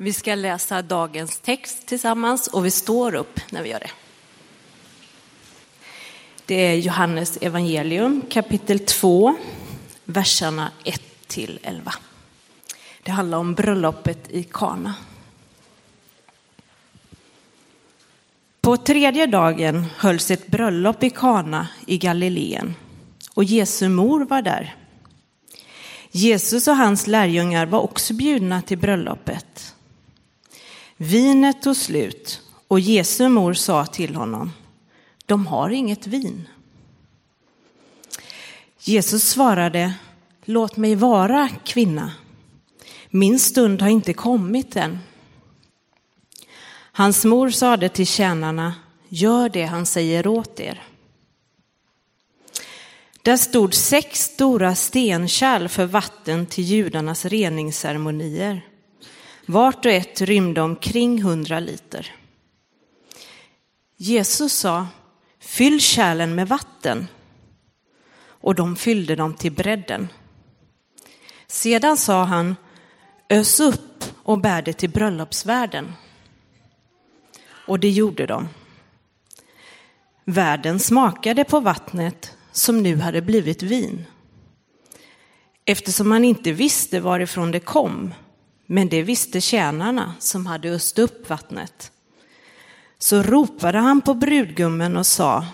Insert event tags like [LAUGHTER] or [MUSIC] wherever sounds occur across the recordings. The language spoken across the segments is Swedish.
Vi ska läsa dagens text tillsammans och vi står upp när vi gör det. Det är Johannes evangelium kapitel 2, verserna 1 till 11. Det handlar om bröllopet i Kana. På tredje dagen hölls ett bröllop i Kana i Galileen och Jesu mor var där. Jesus och hans lärjungar var också bjudna till bröllopet. Vinet tog slut och Jesu mor sa till honom, de har inget vin. Jesus svarade, låt mig vara kvinna. Min stund har inte kommit än. Hans mor sade till tjänarna, gör det han säger åt er. Där stod sex stora stenkärl för vatten till judarnas reningsceremonier. Vart och ett rymde omkring hundra liter. Jesus sa, fyll kärlen med vatten. Och de fyllde dem till bredden. Sedan sa han, ös upp och bär det till bröllopsvärden. Och det gjorde de. Värden smakade på vattnet som nu hade blivit vin. Eftersom man inte visste varifrån det kom, men det visste tjänarna som hade öst upp vattnet. Så ropade han på brudgummen och sa,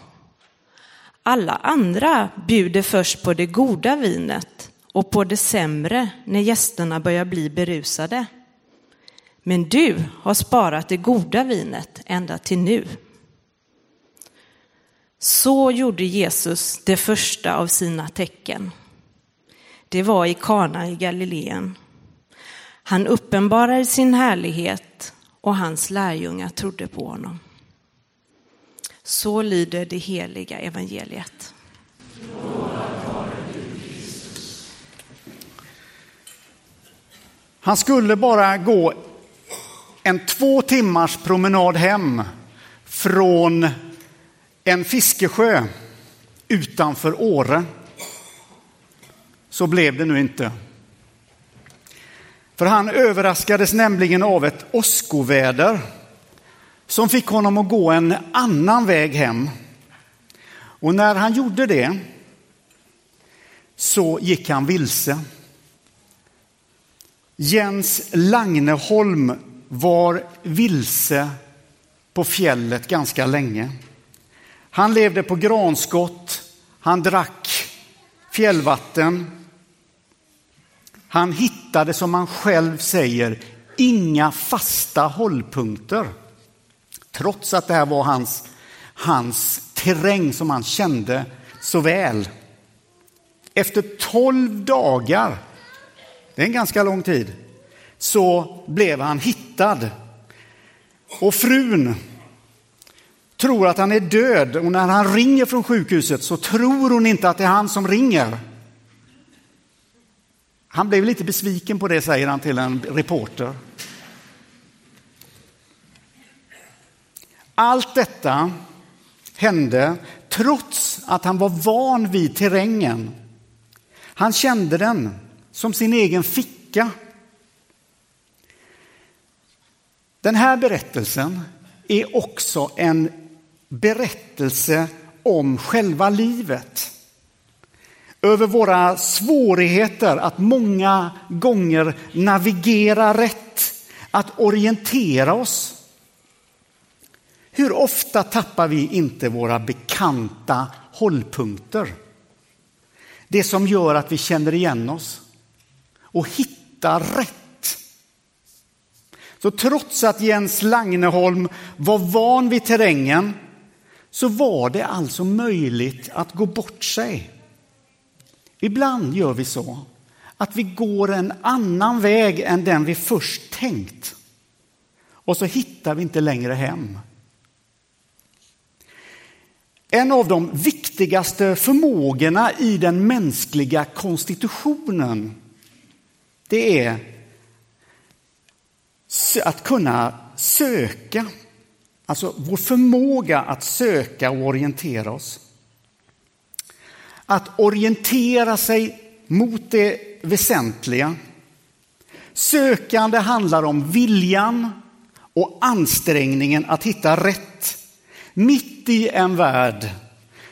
alla andra bjuder först på det goda vinet och på det sämre när gästerna börjar bli berusade. Men du har sparat det goda vinet ända till nu. Så gjorde Jesus det första av sina tecken. Det var i Kana i Galileen. Han uppenbarade sin härlighet och hans lärjungar trodde på honom. Så lyder det heliga evangeliet. Han skulle bara gå en två timmars promenad hem från en fiskesjö utanför Åre. Så blev det nu inte. För han överraskades nämligen av ett åskoväder som fick honom att gå en annan väg hem. Och när han gjorde det så gick han vilse. Jens Langneholm var vilse på fjället ganska länge. Han levde på granskott, han drack fjällvatten. Han hittade, som han själv säger, inga fasta hållpunkter. Trots att det här var hans, hans terräng som han kände så väl. Efter tolv dagar, det är en ganska lång tid, så blev han hittad. Och frun tror att han är död och när han ringer från sjukhuset så tror hon inte att det är han som ringer. Han blev lite besviken på det, säger han till en reporter. Allt detta hände trots att han var van vid terrängen. Han kände den som sin egen ficka. Den här berättelsen är också en berättelse om själva livet. Över våra svårigheter att många gånger navigera rätt, att orientera oss. Hur ofta tappar vi inte våra bekanta hållpunkter? Det som gör att vi känner igen oss och hittar rätt. Så trots att Jens Langneholm var van vid terrängen så var det alltså möjligt att gå bort sig. Ibland gör vi så att vi går en annan väg än den vi först tänkt. Och så hittar vi inte längre hem. En av de viktigaste förmågorna i den mänskliga konstitutionen det är att kunna söka Alltså vår förmåga att söka och orientera oss. Att orientera sig mot det väsentliga Sökande handlar om viljan och ansträngningen att hitta rätt. Mitt i en värld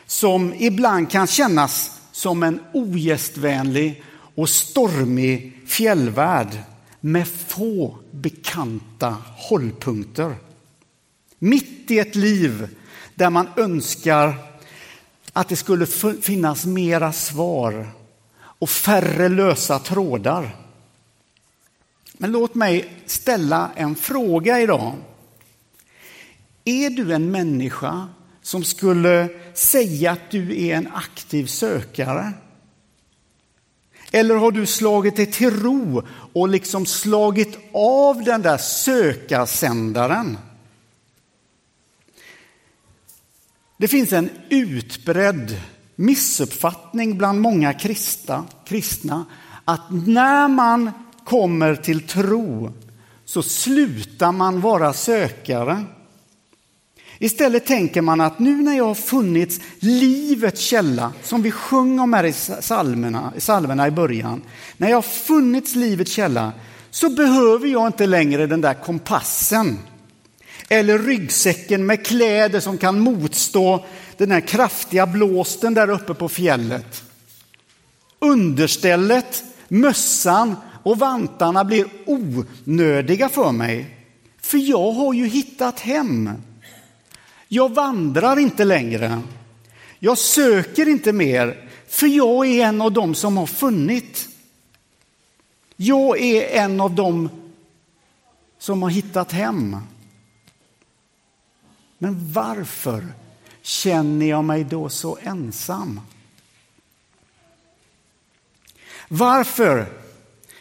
som ibland kan kännas som en ogästvänlig och stormig fjällvärld med få bekanta hållpunkter. Mitt i ett liv där man önskar att det skulle finnas mera svar och färre lösa trådar. Men låt mig ställa en fråga idag. Är du en människa som skulle säga att du är en aktiv sökare? Eller har du slagit dig till ro och liksom slagit av den där sökarsändaren? Det finns en utbredd missuppfattning bland många kristna, kristna att när man kommer till tro så slutar man vara sökare. Istället tänker man att nu när jag har funnits livets källa, som vi sjöng om här i salmerna, salmerna i början, när jag har funnits livets källa så behöver jag inte längre den där kompassen eller ryggsäcken med kläder som kan motstå den här kraftiga blåsten där uppe på fjället. Understället, mössan och vantarna blir onödiga för mig. För jag har ju hittat hem. Jag vandrar inte längre. Jag söker inte mer, för jag är en av dem som har funnit. Jag är en av dem som har hittat hem. Men varför känner jag mig då så ensam? Varför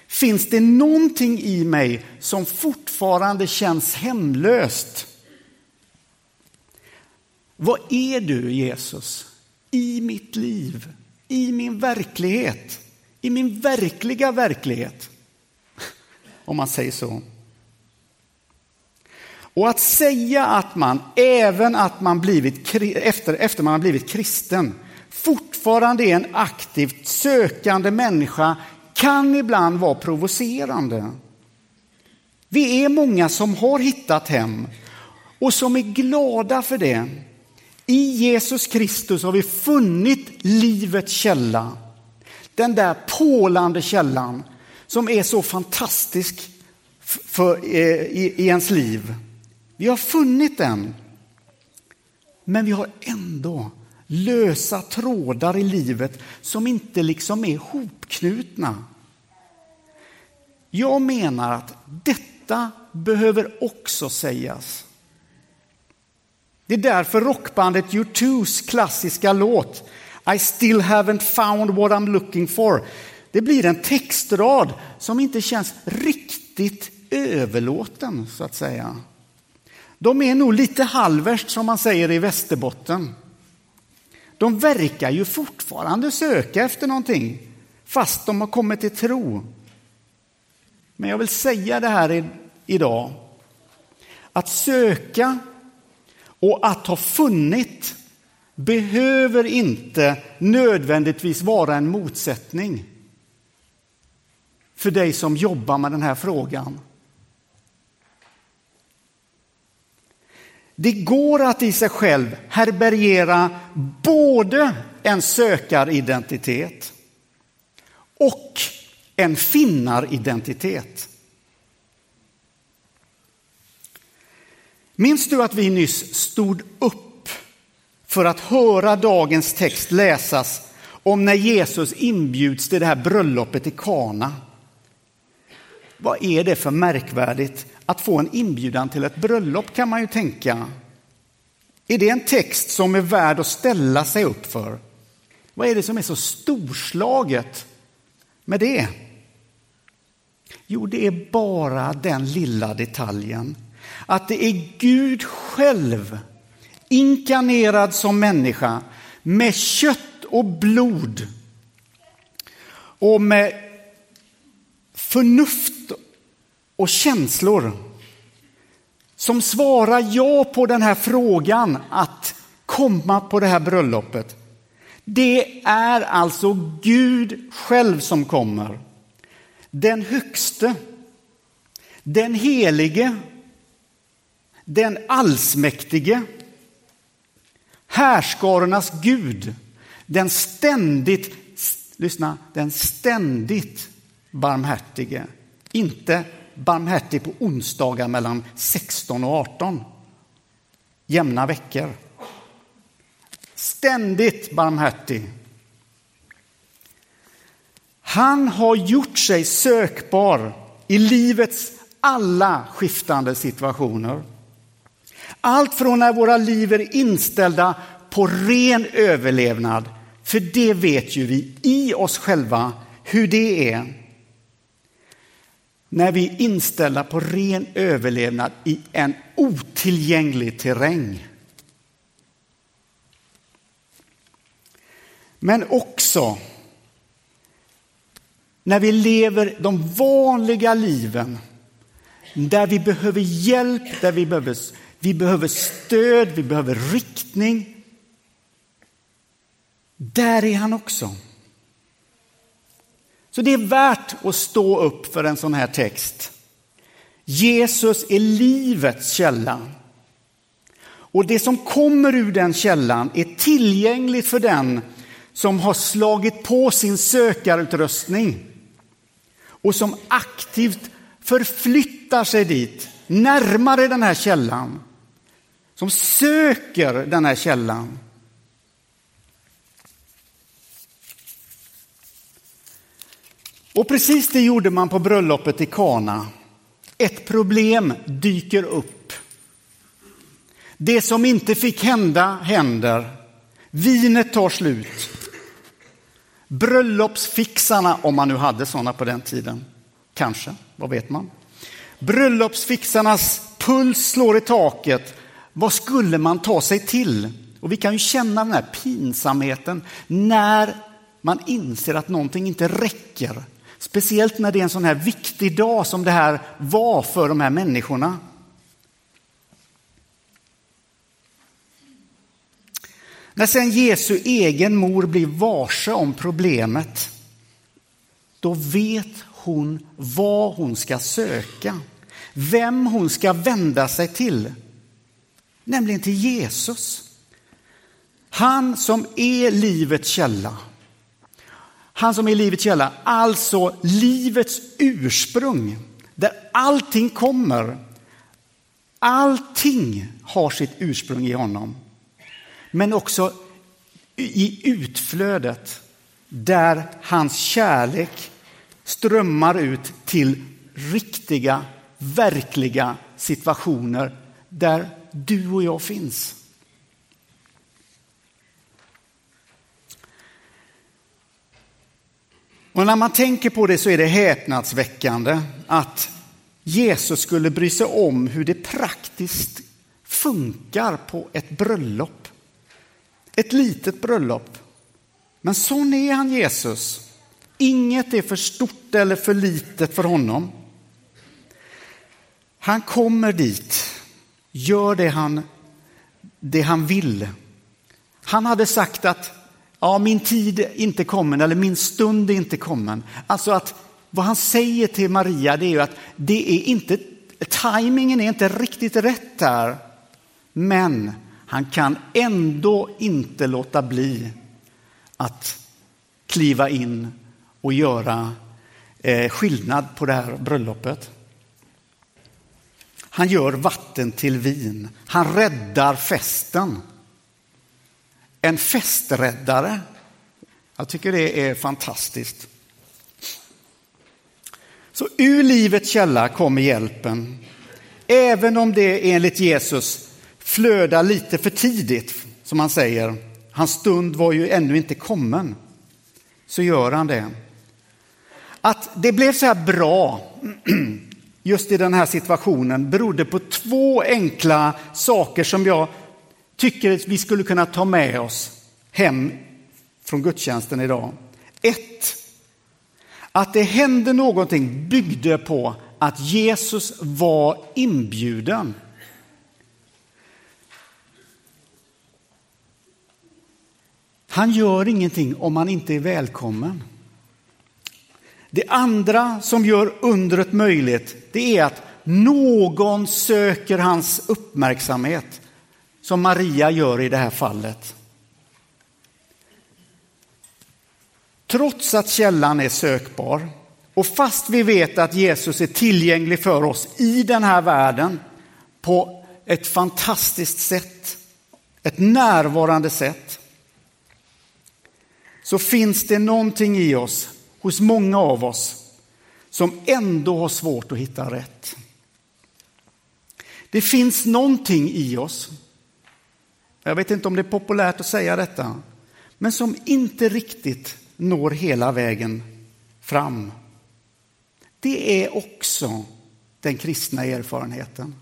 finns det någonting i mig som fortfarande känns hemlöst? Vad är du, Jesus, i mitt liv, i min verklighet, i min verkliga verklighet? Om man säger så. Och att säga att man, även att man blivit, efter, efter man har blivit kristen, fortfarande är en aktivt sökande människa kan ibland vara provocerande. Vi är många som har hittat hem och som är glada för det. I Jesus Kristus har vi funnit livets källa. Den där pålande källan som är så fantastisk för, eh, i, i ens liv. Vi har funnit den. Men vi har ändå lösa trådar i livet som inte liksom är hopknutna. Jag menar att detta behöver också sägas. Det är därför rockbandet U2s klassiska låt I still haven't found what I'm looking for. Det blir en textrad som inte känns riktigt överlåten så att säga. De är nog lite halverst som man säger i Västerbotten. De verkar ju fortfarande söka efter någonting fast de har kommit till tro. Men jag vill säga det här idag. Att söka och att ha funnit behöver inte nödvändigtvis vara en motsättning för dig som jobbar med den här frågan. Det går att i sig själv härbärgera både en sökaridentitet och en finnaridentitet. Minns du att vi nyss stod upp för att höra dagens text läsas om när Jesus inbjuds till det här bröllopet i Kana? Vad är det för märkvärdigt att få en inbjudan till ett bröllop kan man ju tänka. Är det en text som är värd att ställa sig upp för? Vad är det som är så storslaget med det? Jo, det är bara den lilla detaljen att det är Gud själv inkarnerad som människa med kött och blod och med förnuft och känslor som svarar ja på den här frågan att komma på det här bröllopet. Det är alltså Gud själv som kommer. Den högste Den helige, den allsmäktige, härskarornas Gud, den ständigt, lyssna, den ständigt barmhärtige. Inte barmhärtig på onsdagar mellan 16 och 18. Jämna veckor. Ständigt barmhärtig. Han har gjort sig sökbar i livets alla skiftande situationer. Allt från när våra liv är inställda på ren överlevnad, för det vet ju vi i oss själva hur det är. När vi är inställda på ren överlevnad i en otillgänglig terräng. Men också när vi lever de vanliga liven där vi behöver hjälp, där vi behöver, vi behöver stöd, vi behöver riktning. Där är han också. Så det är värt att stå upp för en sån här text. Jesus är livets källa. Och det som kommer ur den källan är tillgängligt för den som har slagit på sin sökarutrustning och som aktivt förflyttar sig dit, närmare den här källan. Som söker den här källan. Och precis det gjorde man på bröllopet i Kana. Ett problem dyker upp. Det som inte fick hända händer. Vinet tar slut. Bröllopsfixarna, om man nu hade sådana på den tiden, kanske, vad vet man? Bröllopsfixarnas puls slår i taket. Vad skulle man ta sig till? Och vi kan ju känna den här pinsamheten när man inser att någonting inte räcker. Speciellt när det är en sån här viktig dag som det här var för de här människorna. När sen Jesu egen mor blir varse om problemet, då vet hon vad hon ska söka, vem hon ska vända sig till, nämligen till Jesus. Han som är livets källa. Han som är livets källa, alltså livets ursprung, där allting kommer. Allting har sitt ursprung i honom men också i utflödet där hans kärlek strömmar ut till riktiga, verkliga situationer där du och jag finns. Och när man tänker på det så är det häpnadsväckande att Jesus skulle bry sig om hur det praktiskt funkar på ett bröllop. Ett litet bröllop. Men sån är han Jesus. Inget är för stort eller för litet för honom. Han kommer dit, gör det han, det han vill. Han hade sagt att ja, min tid är inte kommen eller min stund är inte kommen. Alltså att vad han säger till Maria det är ju att det är inte, tajmingen är inte riktigt rätt där. Men han kan ändå inte låta bli att kliva in och göra eh, skillnad på det här bröllopet. Han gör vatten till vin. Han räddar festen. En festräddare. Jag tycker det är fantastiskt. Så ur livets källa kommer hjälpen. Även om det enligt Jesus flödar lite för tidigt, som han säger. Hans stund var ju ännu inte kommen. Så gör han det. Att det blev så här bra [CLEARS THROAT] just i den här situationen berodde på två enkla saker som jag tycker att vi skulle kunna ta med oss hem från gudstjänsten idag. Ett, att det hände någonting byggde på att Jesus var inbjuden. Han gör ingenting om man inte är välkommen. Det andra som gör undret möjligt, det är att någon söker hans uppmärksamhet, som Maria gör i det här fallet. Trots att källan är sökbar och fast vi vet att Jesus är tillgänglig för oss i den här världen på ett fantastiskt sätt, ett närvarande sätt, så finns det någonting i oss, hos många av oss, som ändå har svårt att hitta rätt. Det finns någonting i oss, jag vet inte om det är populärt att säga detta, men som inte riktigt når hela vägen fram. Det är också den kristna erfarenheten.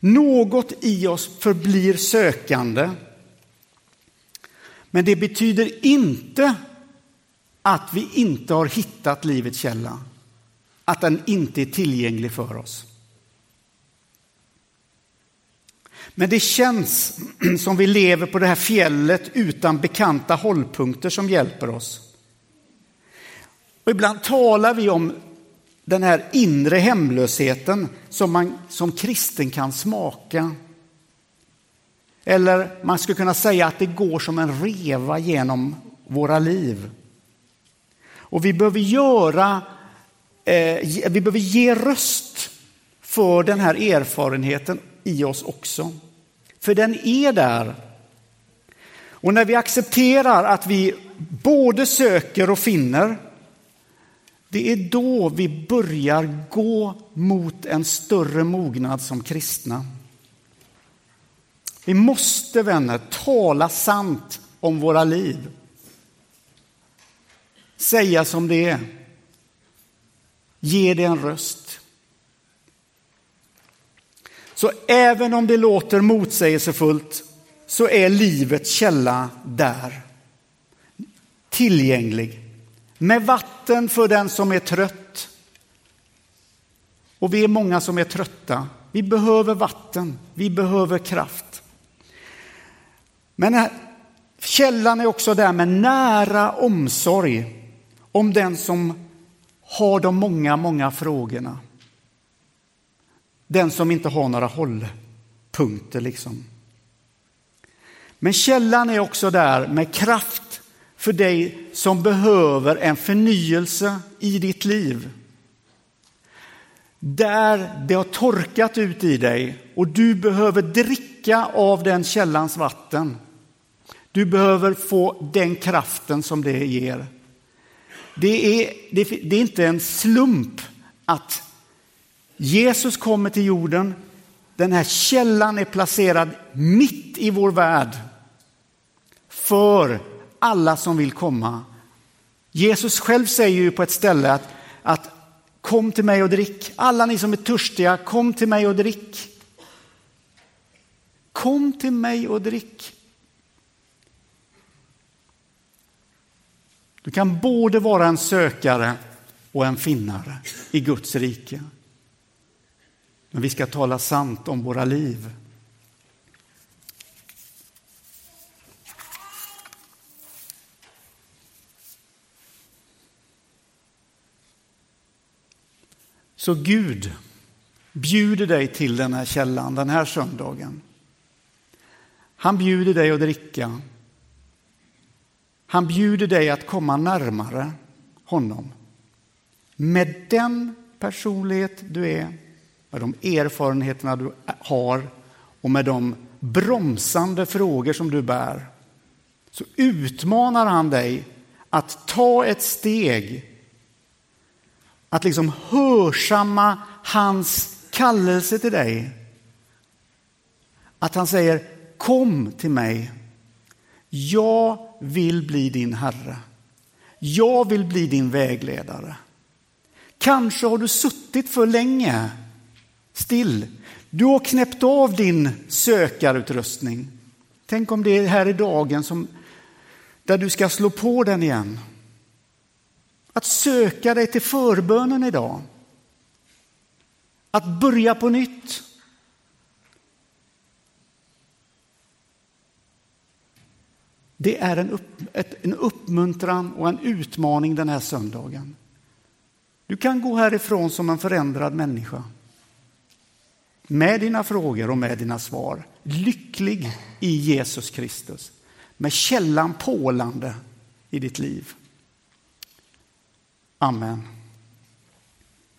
Något i oss förblir sökande. Men det betyder inte att vi inte har hittat livets källa, att den inte är tillgänglig för oss. Men det känns [CLEARS THROAT] som vi lever på det här fjället utan bekanta hållpunkter som hjälper oss. Och ibland talar vi om den här inre hemlösheten som man som kristen kan smaka. Eller man skulle kunna säga att det går som en reva genom våra liv. Och vi behöver göra, eh, vi behöver ge röst för den här erfarenheten i oss också. För den är där. Och när vi accepterar att vi både söker och finner, det är då vi börjar gå mot en större mognad som kristna. Vi måste, vänner, tala sant om våra liv. Säga som det är. Ge det en röst. Så även om det låter motsägelsefullt så är livets källa där. Tillgänglig. Med vatten för den som är trött. Och vi är många som är trötta. Vi behöver vatten, vi behöver kraft. Men källan är också där med nära omsorg om den som har de många, många frågorna. Den som inte har några hållpunkter liksom. Men källan är också där med kraft för dig som behöver en förnyelse i ditt liv. Där det har torkat ut i dig och du behöver dricka av den källans vatten. Du behöver få den kraften som det ger. Det är, det, är inte en slump att Jesus kommer till jorden. Den här källan är placerad mitt i vår värld för alla som vill komma. Jesus själv säger ju på ett ställe att, att kom till mig och drick. Alla ni som är törstiga, kom till mig och drick. Kom till mig och drick. Du kan både vara en sökare och en finnare i Guds rike. Men vi ska tala sant om våra liv. Så Gud bjuder dig till den här källan den här söndagen. Han bjuder dig att dricka. Han bjuder dig att komma närmare honom. Med den personlighet du är, med de erfarenheterna du har och med de bromsande frågor som du bär, så utmanar han dig att ta ett steg att liksom hörsamma hans kallelse till dig. Att han säger kom till mig. Jag vill bli din Herre. Jag vill bli din vägledare. Kanske har du suttit för länge still. Du har knäppt av din sökarutrustning. Tänk om det är här i dagen som, där du ska slå på den igen. Att söka dig till förbönen idag. Att börja på nytt. Det är en, upp, ett, en uppmuntran och en utmaning den här söndagen. Du kan gå härifrån som en förändrad människa. Med dina frågor och med dina svar. Lycklig i Jesus Kristus. Med källan pålande i ditt liv. Amen.